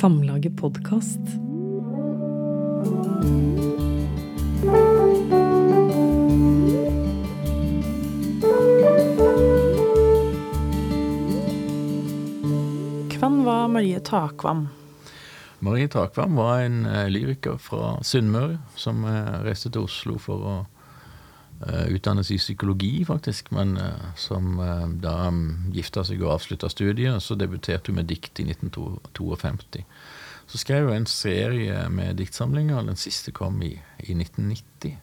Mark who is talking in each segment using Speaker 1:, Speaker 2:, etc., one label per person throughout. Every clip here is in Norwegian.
Speaker 1: Samlaget podkast.
Speaker 2: Hvem var Marie Takvam?
Speaker 3: Marie Takvam var en eh, lyriker fra Sunnmøre som eh, reiste til Oslo for å eh, utdanne seg i psykologi, faktisk. Men eh, som eh, da um, gifta seg og avslutta studiet, så debuterte hun med dikt i 1952. Så skrev hun en serie med diktsamlinger. Den siste kom i, i 1990.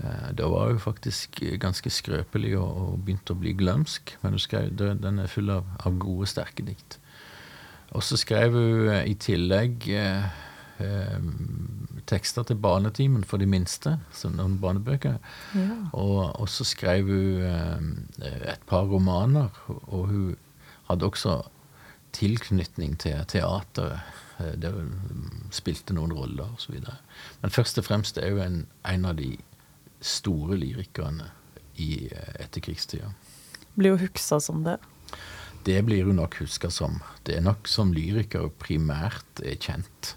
Speaker 3: Eh, Da var hun faktisk ganske skrøpelig og, og begynte å bli glømsk. Men skrev, den er full av, av gode, sterke dikt. Og så skrev hun i tillegg tekster til Barnetimen for de minste, som noen barnebøker.
Speaker 2: Ja.
Speaker 3: Og, så skrev hun eh, et par romaner, og hun hadde også tilknytning til teateret. eh, Der hun spilte noen roller osv. Men først og fremst er hun en, en av de store lyrikerne i eh, etterkrigstida.
Speaker 2: Blir hun huksa som det.
Speaker 3: Det blir hun nok huska som. Det er nok som lyriker hun primært er kjent.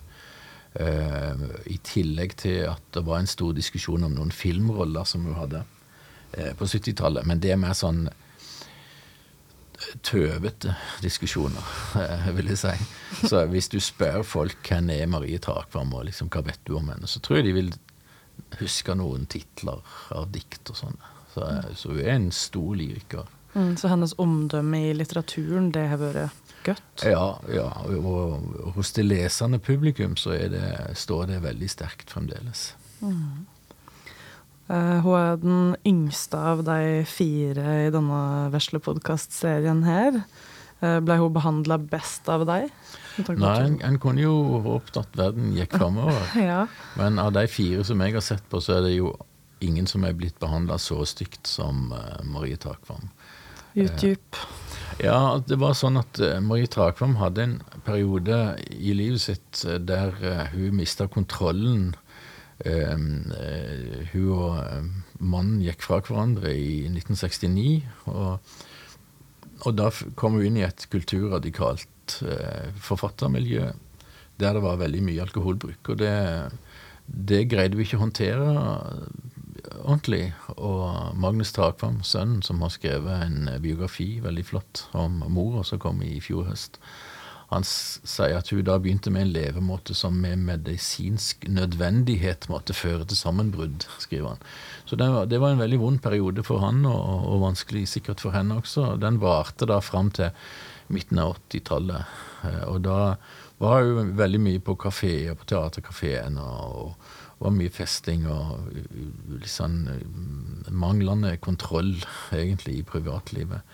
Speaker 3: Eh, I tillegg til at det var en stor diskusjon om noen filmroller som hun hadde eh, på 70-tallet. Men det er mer sånn eh, tøvete diskusjoner, vil jeg si. Så hvis du spør folk hvem er Marie Takvam, og liksom, hva vet du om henne, så tror jeg de vil huske noen titler av dikt og sånn. Så, så hun er en stor lyriker.
Speaker 2: Mm, så hennes omdømme i litteraturen, det har vært godt.
Speaker 3: Ja, ja og, hos det lesende publikum så det, står det veldig sterkt fremdeles.
Speaker 2: Eh, hun er den yngste av de fire i denne vesle podkastserien her. Uh, ble hun behandla best av deg?
Speaker 3: Nei, en, en kunne jo håpet at verden gikk framover.
Speaker 2: Ja.
Speaker 3: Men av de fire som jeg har sett på, så er det jo ingen som er blitt behandla så stygt som uh, Marie Takvam.
Speaker 2: YouTube.
Speaker 3: Ja, det var sånn at eh, Marie Trakvam hadde en periode i livet sitt eh, der eh, hun mista kontrollen. Hun og mannen gikk fra hverandre i 1969. Og, og da kom hun inn i et kulturradikalt forfattermiljø der det var veldig mye alkoholbruk. Og det, det greide vi ikke å håndtere ordentlig. Og Magnus Takvam, sønnen, som har skrevet en biografi, veldig flott, om mora som kom i fjor høst, han sier at hun da begynte med en levemåte som med medisinsk nødvendighet måtte føre til sammenbrudd, skriver han. Så det var, det var en veldig vond periode for han, og, og vanskelig sikkert for henne også. Den varte da fram til midten av 80-tallet. Eh, Og da var hun veldig mye på kafeer, på teaterkafeen, og, og var mye festing og litt sånn uh, manglende kontroll, egentlig, i privatlivet.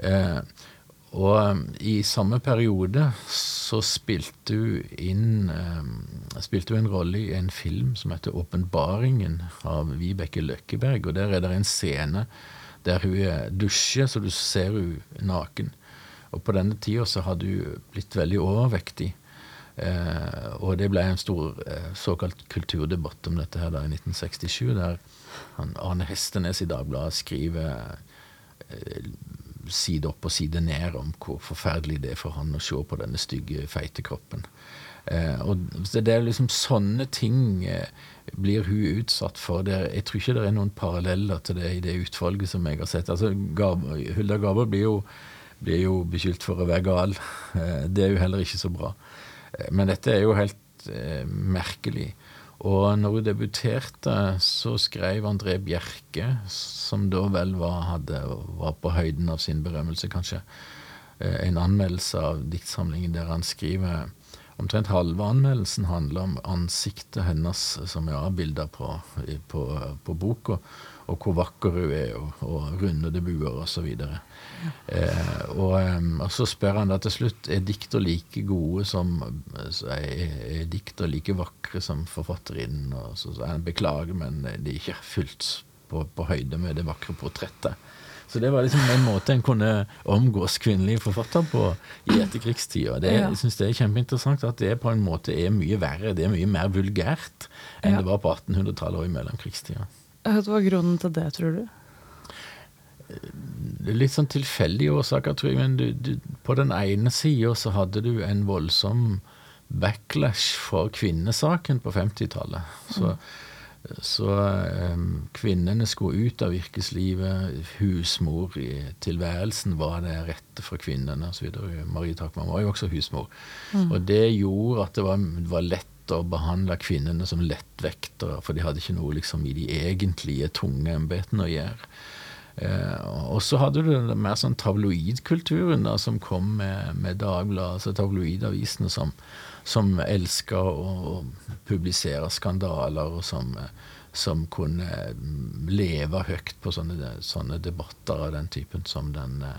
Speaker 3: Eh, og um, i samme periode så spilte hun inn eh, Spilte hun en rolle i en film som heter 'Åpenbaringen' av Vibeke Løkkeberg. Og der er det en scene der hun eh, dusjer, så du ser hun naken. Og på denne tida så hadde hun blitt veldig overvektig. Eh, og det ble en stor eh, såkalt kulturdebatt om dette her da i 1967, der han, Arne Hestenes i Dagbladet skriver eh, side opp og side ned om hvor forferdelig det er for han å se på denne stygge, feite kroppen. Eh, og det er liksom sånne ting eh, blir hun utsatt for. Er- jeg tror ikke det er noen paralleller til det i det utvalget som jeg har sett. Altså, Gab, Hulda Gabel blir jo, blir jo beskyldt for å være gal. Eh, det er jo heller ikke så bra. Eh, Men dette er jo helt eh, merkelig. Og når hun debuterte, så skrev André Bjerke, som da vel var, hadde, var på høyden av sin berømmelse, kanskje, eh, en anmeldelse av diktsamlingen der han skriver Omtrent halve anmeldelsen handler om ansiktet hennes som er avbilda på, på, på boka, og hvor vakker hun er, og, og rundede buer osv. Eh, og, og så spør han da til slutt er dikter like gode som er, er dikter like vakre som forfatterinnen. Og så sier han beklager, men de er ikke fullt på, på høyde med det vakre portrettet. Så det var liksom en måte en kunne omgås kvinnelige forfattere på i etterkrigstida. Det. Jeg syns det er kjempeinteressant at det på en måte er mye verre, det er mye mer vulgært enn
Speaker 2: Ja.
Speaker 3: det var på 1800-tallet og i mellomkrigstida.
Speaker 2: Hva var grunnen til det, tror du?
Speaker 3: Litt sånn tilfeldige årsaker, tror jeg. Men du, du, på den ene sida så hadde du en voldsom backlash for kvinnesaken på 50-tallet. Så, så um, kvinnene skulle ut av yrkeslivet. Husmor i tilværelsen var det rette for kvinnene osv. Marie Takman var jo også husmor. Mm. Og det gjorde at det var, var lett å behandle kvinnene som lettvektere, for de hadde ikke noe liksom, i de egentlige tunge embetene å gjøre. Eh, og så hadde du den mer sånn tabloidkulturen som kom med, med Dagbladet, altså tabloidavisene som, som elska å publisere skandaler, og som, som kunne leve høyt på sånne, sånne, debatter av den typen som den eh,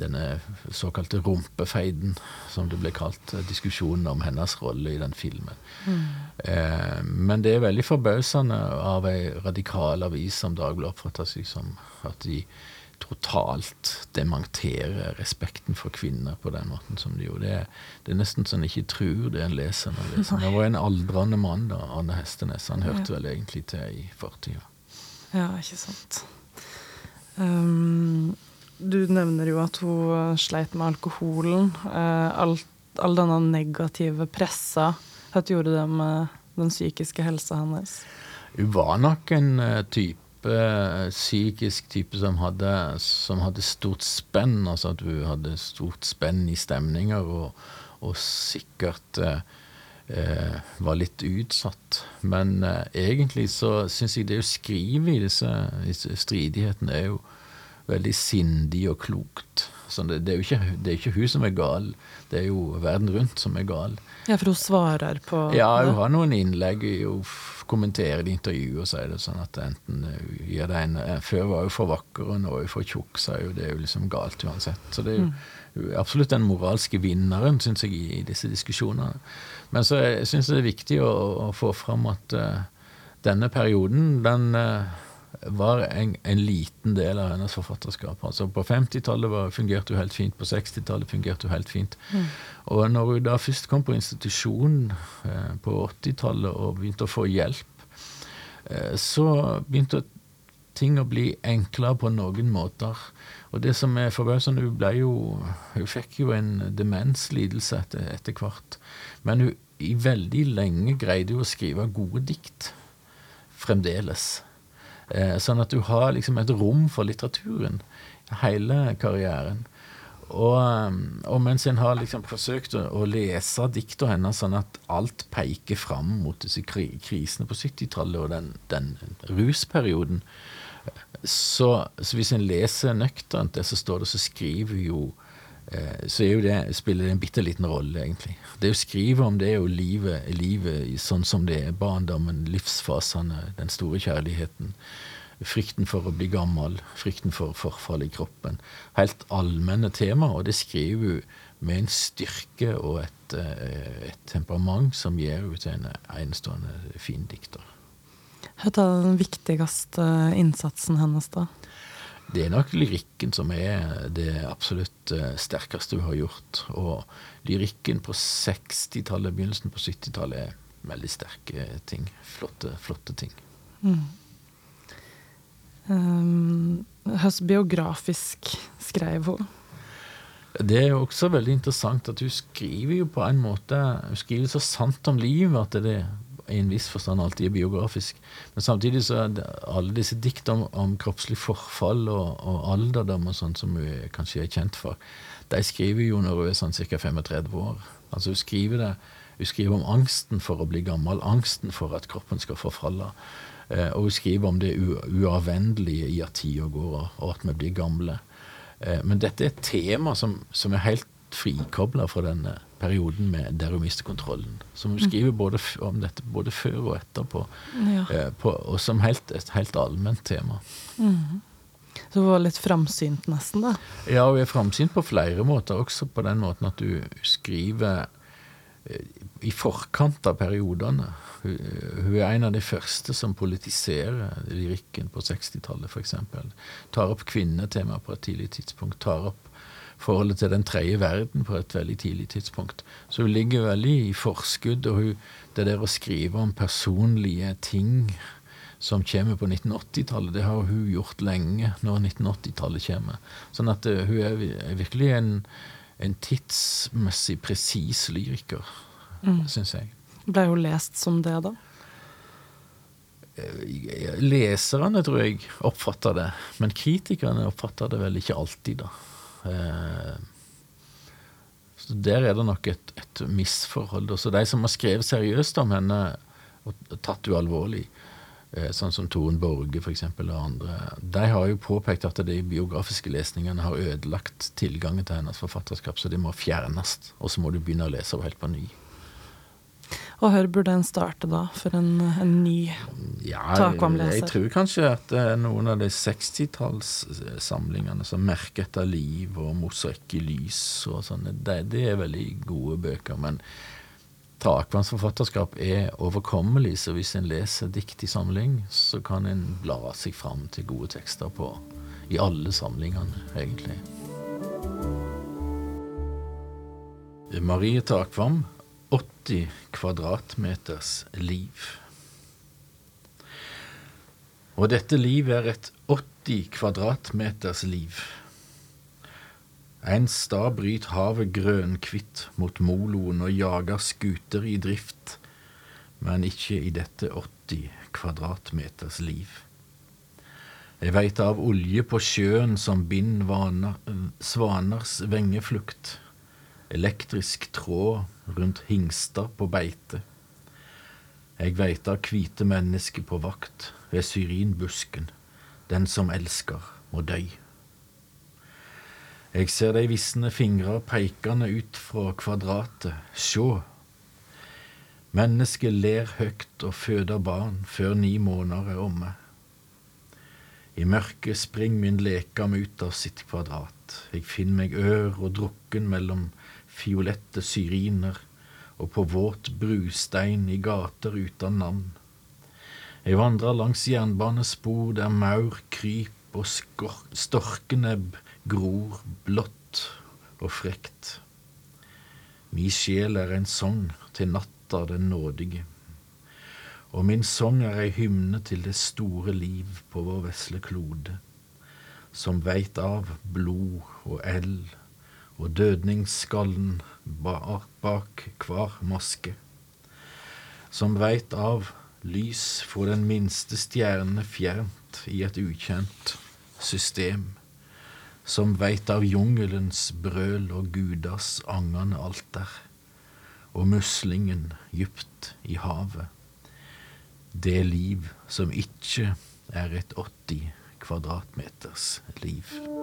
Speaker 3: denne såkalte rumpefeiden, som det ble kalt. Diskusjonen om hennes rolle i den filmen. Mm. Eh, men det er veldig forbausende av ei radikal avis som Dagbladet oppfatter seg som at de totalt dementerer respekten for kvinner på den måten som de gjorde. Det er, det er nesten sånn en ikke tror det en leser når leser. Det var en aldrende mann, da, Arne Hestenes. Han hørte ja. vel egentlig til i fortida.
Speaker 2: Ja, ikke sant. Um, du nevner jo at hun sleit med alkoholen. Eh, all, all denne negative pressa. Hva gjorde det med den psykiske helsa hennes?
Speaker 3: Hun var nok en eh, type eh, psykisk type som hadde, som hadde stort spenn. Altså at hun hadde stort spenn i stemninger, og, og sikkert eh, var litt utsatt. Men eh, egentlig så syns jeg det å skrive i disse, disse stridighetene er jo veldig sindig og klokt. Så det, det, er jo ikke, det er ikke hun som er gal, det er jo verden rundt som er gal.
Speaker 2: Ja, for hun svarer på
Speaker 3: Ja, hun har noen innlegg. Hun kommenterer i intervjuet og sier det sånn at enten gir det en eh, Før var hun for vakker, og nå er hun for tjukk, så er Det er jo liksom galt uansett. Så det er jo mm. absolutt den moralske vinneren, syns jeg, i, i, disse diskusjonene. Men så syns jeg det er viktig å, å få fram at uh, denne perioden, den uh, var en, en, liten del av hennes forfatterskap. Altså På 50-tallet fungerte hun helt fint, på 60-tallet fungerte hun helt fint. Mm. Og når hun da først kom på institusjon eh, på 80-tallet og begynte å få hjelp, eh, så begynte ting å bli enklere på noen måter. Og det som er forbausende, hun ble jo Hun fikk jo en demenslidelse etter, etter hvert. Men hun i veldig lenge greide hun å skrive gode dikt fremdeles. Eh, sånn at du har liksom et rom for litteraturen hele karrieren. Og, um, og mens en har liksom forsøkt å, å lese dikta hennes sånn at alt peker fram mot disse krisene på 70-tallet og den, den, rusperioden, så, så hvis en leser nøkternt det som står det, så skriver jo så jo det, spiller det en bitte liten rolle, egentlig. Det å skrive om det er jo livet, livet sånn som det er. Barndommen, livsfasene, den store kjærligheten. Frykten for å bli gammel, frykten for forfall i kroppen. Helt allmenne tema, og det skriver hun med en styrke og et, eh, et temperament som gjør henne til en enestående fin dikter.
Speaker 2: Hva er den viktigste innsatsen hennes, da?
Speaker 3: Det er nok lyrikken som er det absolutt eh, sterkeste hun har gjort. Og lyrikken på 60-tallet, begynnelsen på 70-tallet er veldig sterke ting. Flotte, flotte ting. Mm.
Speaker 2: Um, biografisk skrev hun?
Speaker 3: Det er jo også veldig interessant at hun skriver jo på en måte Hun skriver så sant om livet at det i en viss forstand alltid er biografisk. Men samtidig så er det alle disse dikt om, om kroppslig forfall og, og alderdom og sånt som hun kanskje er kjent for, de skriver jo når hun er sånn ca. 35 år. Altså hun skriver det hun skriver om angsten for å bli gammel, angsten for at kroppen skal forfalle. Eh, og hun skriver om det uavvendelige i at tida går, og at vi blir gamle. Eh, men dette er et tema som, som er helt frikobla fra denne perioden med der hun mister kontrollen. Som hun skriver både om dette både før og etterpå, ja. Eh, på, og som helt, et helt allment tema. Mm.
Speaker 2: Så hun var litt framsynt, nesten? da?
Speaker 3: Ja, hun er framsynt på flere måter. Også på den måten at hun skriver i forkant av periodene. Hun, hun er en av de første som politiserer lyrikken på 60-tallet, f.eks. Tar opp kvinnetema på et tidlig tidspunkt. Tar opp forholdet til den tredje verden på et veldig tidlig tidspunkt. Så hun ligger veldig i forskudd. Og hun, det der å skrive om personlige ting som kommer på 1980-tallet, det har hun gjort lenge når 1980-tallet kommer. Sånn at hun er virkelig en, en tidsmessig presis lyriker. mm. syns jeg.
Speaker 2: Ble hun lest som det, da?
Speaker 3: Eh, leserne, tror jeg, oppfatter det. Men kritikerne oppfatter det vel ikke alltid, da. Eh, så Der er det nok et, et misforhold. Også de som har skrevet seriøst om henne og tatt henne alvorlig, eh, sånn som Toren Borge for eksempel, og andre, de har jo påpekt at de biografiske lesningene har ødelagt tilgangen til hennes forfatterskap, så de må fjernes. Og så må du begynne å lese henne helt på ny.
Speaker 2: Og hvor burde en starte da, for en, en ny
Speaker 3: ja, takvamleser? Jeg tror kanskje at det er noen av de 60-tallssamlingene som 'Merke etter liv' og 'Mosaikk i lys' og sånne, det, det, er veldig gode bøker. Men Takvanns forfatterskap er overkommelig, så hvis en leser dikt i samling, så kan en bla seg fram til gode tekster på i alle samlingene, egentlig. Marie Takvam 80 kvadratmeters liv. Og dette livet er et 80 kvadratmeters liv. En stad bryter havet grønkvitt mot moloen og jager skuter i drift, men ikke i dette 80 kvadratmeters liv. Jeg veit av olje på sjøen som binder svaners vengeflukt elektrisk tråd rundt hingster på beite. Jeg veit av hvite mennesker på vakt ved syrinbusken, den som elsker, må døy. Jeg ser de visne fingre peikende ut fra kvadratet, sjå. Mennesket ler høgt og føder barn før ni måneder er omme. I mørket springer min lekam ut av sitt kvadrat, jeg finner meg ør og drukken mellom fiolette syriner og på våt brustein i gater uten navn. Jeg vandrer langs jernbanespor der maur kryp og storkenebb gror blått og frekt. Mi sjel er en sang til natta den nådige, og min sang er ei hymne til det store liv på vår vesle klode, som veit av blod og eld og dødningsskallen bak, hver maske, som veit av lys fra den minste stjerne fjernt i et ukjent system, som veit av jungelens brøl og gudas angende alter, og muslingen dypt i havet, det liv som ikke er et 80 kvadratmeters liv.